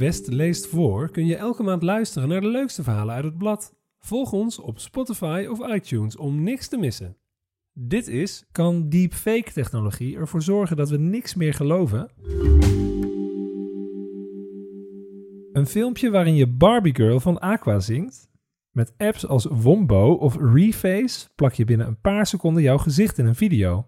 West leest voor kun je elke maand luisteren naar de leukste verhalen uit het blad. Volg ons op Spotify of iTunes om niks te missen. Dit is: kan deepfake technologie ervoor zorgen dat we niks meer geloven? Een filmpje waarin je Barbie Girl van Aqua zingt. Met apps als Wombo of Reface plak je binnen een paar seconden jouw gezicht in een video.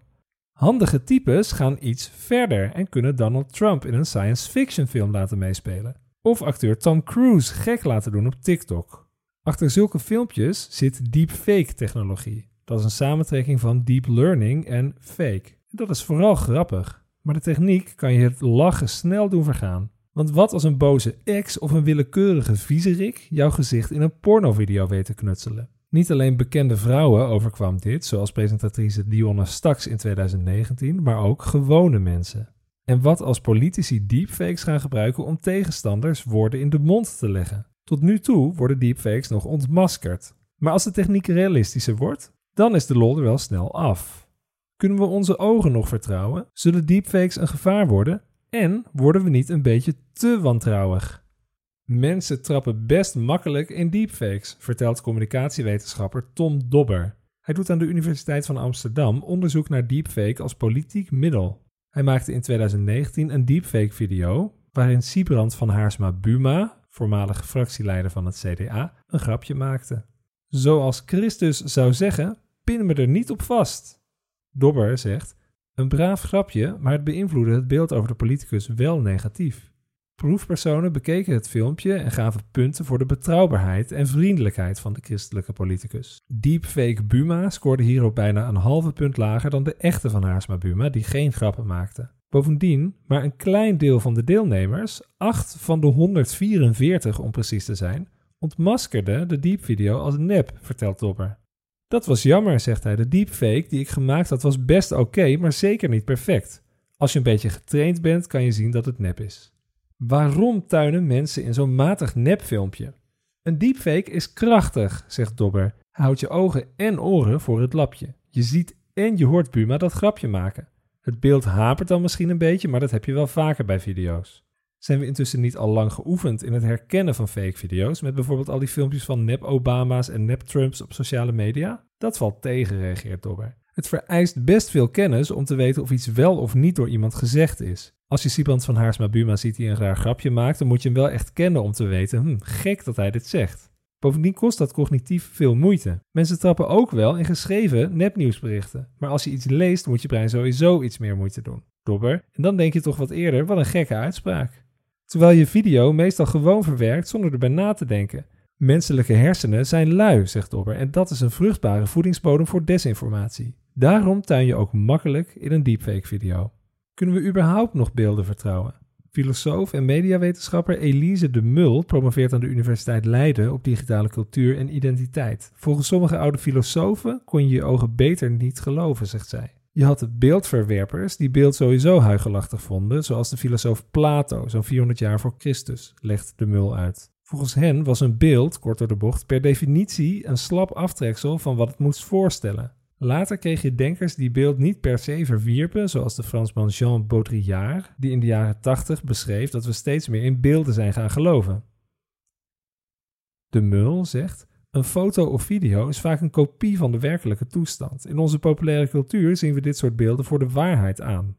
Handige types gaan iets verder en kunnen Donald Trump in een science fiction film laten meespelen. Of acteur Tom Cruise gek laten doen op TikTok. Achter zulke filmpjes zit deepfake technologie. Dat is een samentrekking van deep learning en fake. Dat is vooral grappig. Maar de techniek kan je het lachen snel doen vergaan. Want wat als een boze ex of een willekeurige viezerik jouw gezicht in een pornovideo weet te knutselen? Niet alleen bekende vrouwen overkwam dit, zoals presentatrice Dionne Staks in 2019, maar ook gewone mensen. En wat als politici deepfakes gaan gebruiken om tegenstanders woorden in de mond te leggen? Tot nu toe worden deepfakes nog ontmaskerd. Maar als de techniek realistischer wordt, dan is de lol er wel snel af. Kunnen we onze ogen nog vertrouwen? Zullen deepfakes een gevaar worden? En worden we niet een beetje te wantrouwig? Mensen trappen best makkelijk in deepfakes, vertelt communicatiewetenschapper Tom Dobber. Hij doet aan de Universiteit van Amsterdam onderzoek naar deepfake als politiek middel. Hij maakte in 2019 een deepfake-video waarin Siebrand van Haarsma Buma, voormalig fractieleider van het CDA, een grapje maakte. Zoals Christus zou zeggen, pin me er niet op vast. Dobber zegt: Een braaf grapje, maar het beïnvloedde het beeld over de politicus wel negatief. Proefpersonen bekeken het filmpje en gaven punten voor de betrouwbaarheid en vriendelijkheid van de christelijke politicus. Deepfake Buma scoorde hierop bijna een halve punt lager dan de echte van Haarsma Buma, die geen grappen maakte. Bovendien, maar een klein deel van de deelnemers, 8 van de 144 om precies te zijn, ontmaskerde de deepvideo als nep, vertelt Dobber. Dat was jammer, zegt hij. De deepfake die ik gemaakt had was best oké, maar zeker niet perfect. Als je een beetje getraind bent, kan je zien dat het nep is. Waarom tuinen mensen in zo'n matig nepfilmpje? Een deepfake is krachtig, zegt Dobber. Houd je ogen en oren voor het lapje. Je ziet en je hoort Buma dat grapje maken. Het beeld hapert dan misschien een beetje, maar dat heb je wel vaker bij video's. Zijn we intussen niet al lang geoefend in het herkennen van fake video's, met bijvoorbeeld al die filmpjes van nep-Obama's en nep-Trumps op sociale media? Dat valt tegen, reageert Dobber. Het vereist best veel kennis om te weten of iets wel of niet door iemand gezegd is. Als je Siebrand van Haarsma Buma ziet die een raar grapje maakt, dan moet je hem wel echt kennen om te weten, hm, gek dat hij dit zegt. Bovendien kost dat cognitief veel moeite. Mensen trappen ook wel in geschreven nepnieuwsberichten. Maar als je iets leest, moet je brein sowieso iets meer moeite doen. Dobber. En dan denk je toch wat eerder, wat een gekke uitspraak. Terwijl je video meestal gewoon verwerkt zonder erbij na te denken. Menselijke hersenen zijn lui, zegt Dobber, en dat is een vruchtbare voedingsbodem voor desinformatie. Daarom tuin je ook makkelijk in een deepfake video. Kunnen we überhaupt nog beelden vertrouwen? Filosoof en mediawetenschapper Elise de Mul promoveert aan de Universiteit Leiden op digitale cultuur en identiteit. Volgens sommige oude filosofen kon je je ogen beter niet geloven, zegt zij. Je had beeldverwerpers die beeld sowieso huigelachtig vonden, zoals de filosoof Plato, zo'n 400 jaar voor Christus, legt de Mul uit. Volgens hen was een beeld, kort door de bocht, per definitie een slap aftreksel van wat het moest voorstellen. Later kreeg je denkers die beeld niet per se verwierpen, zoals de Fransman Jean Baudrillard, die in de jaren 80 beschreef dat we steeds meer in beelden zijn gaan geloven. De Mul zegt: Een foto of video is vaak een kopie van de werkelijke toestand. In onze populaire cultuur zien we dit soort beelden voor de waarheid aan.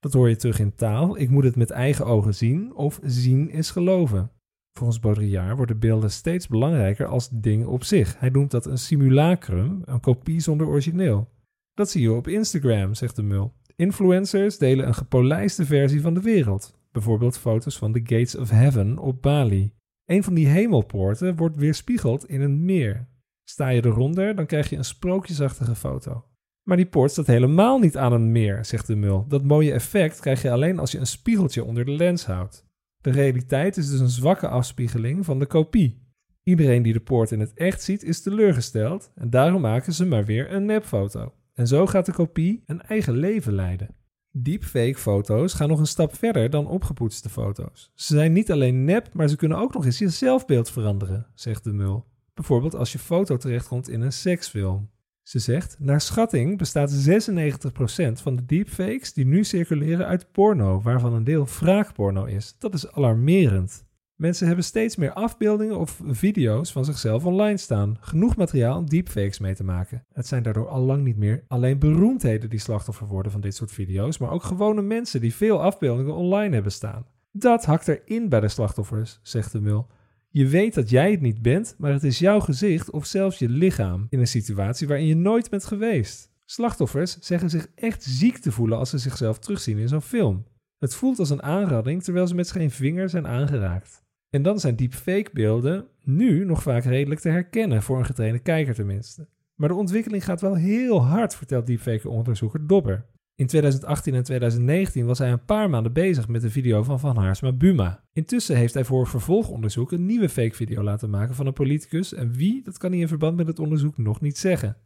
Dat hoor je terug in taal: ik moet het met eigen ogen zien of zien is geloven. Volgens Baudrillard worden beelden steeds belangrijker als dingen op zich. Hij noemt dat een simulacrum, een kopie zonder origineel. Dat zie je op Instagram, zegt de mul. Influencers delen een gepolijste versie van de wereld. Bijvoorbeeld foto's van de Gates of Heaven op Bali. Een van die hemelpoorten wordt weerspiegeld in een meer. Sta je eronder, dan krijg je een sprookjesachtige foto. Maar die poort staat helemaal niet aan een meer, zegt de mul. Dat mooie effect krijg je alleen als je een spiegeltje onder de lens houdt. De realiteit is dus een zwakke afspiegeling van de kopie. Iedereen die de poort in het echt ziet is teleurgesteld en daarom maken ze maar weer een nepfoto. En zo gaat de kopie een eigen leven leiden. Deepfake-foto's gaan nog een stap verder dan opgepoetste foto's. Ze zijn niet alleen nep, maar ze kunnen ook nog eens je zelfbeeld veranderen, zegt de mul. Bijvoorbeeld als je foto terechtkomt in een seksfilm. Ze zegt, naar schatting bestaat 96% van de deepfakes die nu circuleren uit porno, waarvan een deel wraakporno is. Dat is alarmerend. Mensen hebben steeds meer afbeeldingen of video's van zichzelf online staan. Genoeg materiaal om deepfakes mee te maken. Het zijn daardoor al lang niet meer alleen beroemdheden die slachtoffer worden van dit soort video's, maar ook gewone mensen die veel afbeeldingen online hebben staan. Dat hakt erin bij de slachtoffers, zegt de mul. Je weet dat jij het niet bent, maar het is jouw gezicht of zelfs je lichaam in een situatie waarin je nooit bent geweest. Slachtoffers zeggen zich echt ziek te voelen als ze zichzelf terugzien in zo'n film. Het voelt als een aanrading terwijl ze met geen vinger zijn aangeraakt. En dan zijn deepfake-beelden nu nog vaak redelijk te herkennen, voor een getrainde kijker tenminste. Maar de ontwikkeling gaat wel heel hard, vertelt deepfake-onderzoeker Dobber. In 2018 en 2019 was hij een paar maanden bezig met de video van Van Haarsma Buma. Intussen heeft hij voor vervolgonderzoek een nieuwe fake-video laten maken van een politicus en wie, dat kan hij in verband met het onderzoek nog niet zeggen.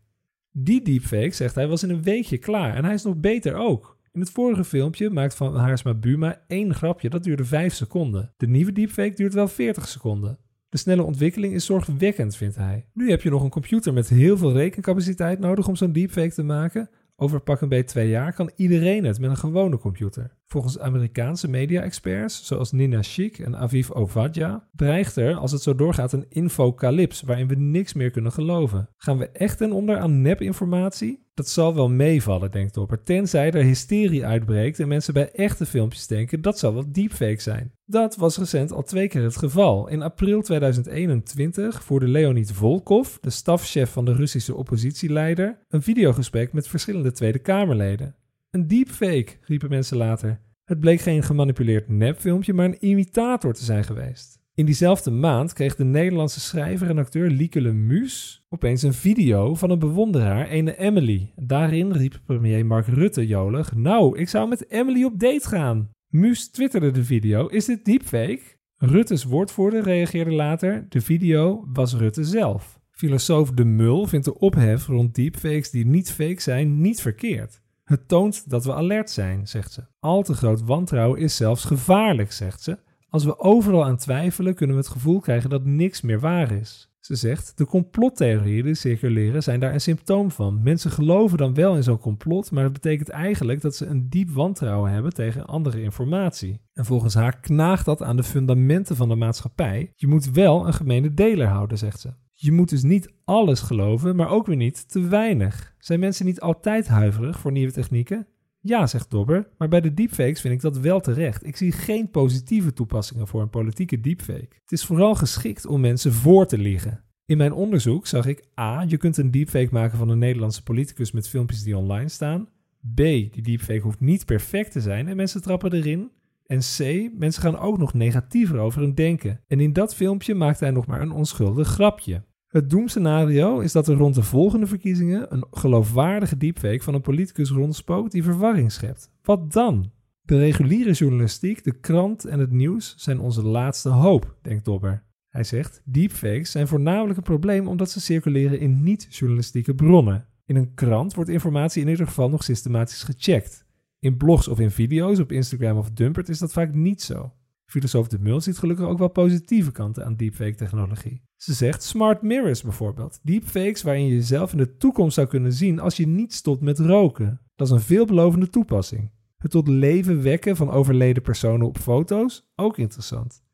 Die deepfake, zegt hij, was in een weekje klaar en hij is nog beter ook. In het vorige filmpje maakt Van Haarsma Buma één grapje, dat duurde 5 seconden. De nieuwe deepfake duurt wel 40 seconden. De snelle ontwikkeling is zorgwekkend, vindt hij. Nu heb je nog een computer met heel veel rekencapaciteit nodig om zo'n deepfake te maken. Over pak een beetje twee jaar kan iedereen het met een gewone computer. Volgens Amerikaanse media-experts, zoals Nina Shik en Aviv Ovadja, dreigt er, als het zo doorgaat, een infocalips waarin we niks meer kunnen geloven. Gaan we echt ten onder aan nepinformatie? Dat zal wel meevallen, denkt Dopper, tenzij er hysterie uitbreekt en mensen bij echte filmpjes denken dat zal wel deepfake zijn. Dat was recent al twee keer het geval. In april 2021 voerde Leonid Volkov, de stafchef van de Russische oppositieleider, een videogesprek met verschillende Tweede Kamerleden. Een deepfake, riepen mensen later. Het bleek geen gemanipuleerd nepfilmpje, maar een imitator te zijn geweest. In diezelfde maand kreeg de Nederlandse schrijver en acteur Lieke Lemus opeens een video van een bewonderaar, ene Emily. Daarin riep premier Mark Rutte jolig: Nou, ik zou met Emily op date gaan. Muus twitterde de video: Is dit deepfake? Rutte's woordvoerder reageerde later: De video was Rutte zelf. Filosoof De Mul vindt de ophef rond deepfakes die niet fake zijn niet verkeerd. Het toont dat we alert zijn, zegt ze. Al te groot wantrouwen is zelfs gevaarlijk, zegt ze. Als we overal aan twijfelen, kunnen we het gevoel krijgen dat niks meer waar is. Ze zegt, de complottheorieën die circuleren zijn daar een symptoom van. Mensen geloven dan wel in zo'n complot, maar dat betekent eigenlijk dat ze een diep wantrouwen hebben tegen andere informatie. En volgens haar knaagt dat aan de fundamenten van de maatschappij. Je moet wel een gemene deler houden, zegt ze. Je moet dus niet alles geloven, maar ook weer niet te weinig. Zijn mensen niet altijd huiverig voor nieuwe technieken? Ja, zegt Dobber, maar bij de deepfakes vind ik dat wel terecht. Ik zie geen positieve toepassingen voor een politieke deepfake. Het is vooral geschikt om mensen voor te liegen. In mijn onderzoek zag ik A. Je kunt een deepfake maken van een Nederlandse politicus met filmpjes die online staan. B. Die deepfake hoeft niet perfect te zijn en mensen trappen erin. En C. Mensen gaan ook nog negatiever over hun denken. En in dat filmpje maakt hij nog maar een onschuldig grapje. Het doemscenario is dat er rond de volgende verkiezingen een geloofwaardige deepfake van een politicus rondspookt die verwarring schept. Wat dan? De reguliere journalistiek, de krant en het nieuws zijn onze laatste hoop, denkt Dobber. Hij zegt: deepfakes zijn voornamelijk een probleem omdat ze circuleren in niet-journalistieke bronnen. In een krant wordt informatie in ieder geval nog systematisch gecheckt. In blogs of in video's op Instagram of Dumpert is dat vaak niet zo. Filosoof De Mul ziet gelukkig ook wel positieve kanten aan deepfake-technologie. Ze zegt smart mirrors bijvoorbeeld. Deepfakes waarin je jezelf in de toekomst zou kunnen zien als je niet stopt met roken. Dat is een veelbelovende toepassing. Het tot leven wekken van overleden personen op foto's, ook interessant.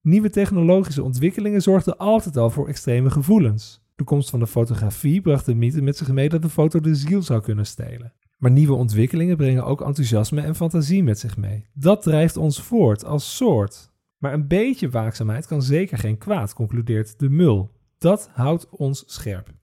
Nieuwe technologische ontwikkelingen zorgden altijd al voor extreme gevoelens. De komst van de fotografie bracht de mythe met zich mee dat de foto de ziel zou kunnen stelen. Maar nieuwe ontwikkelingen brengen ook enthousiasme en fantasie met zich mee. Dat drijft ons voort als soort. Maar een beetje waakzaamheid kan zeker geen kwaad, concludeert de mul. Dat houdt ons scherp.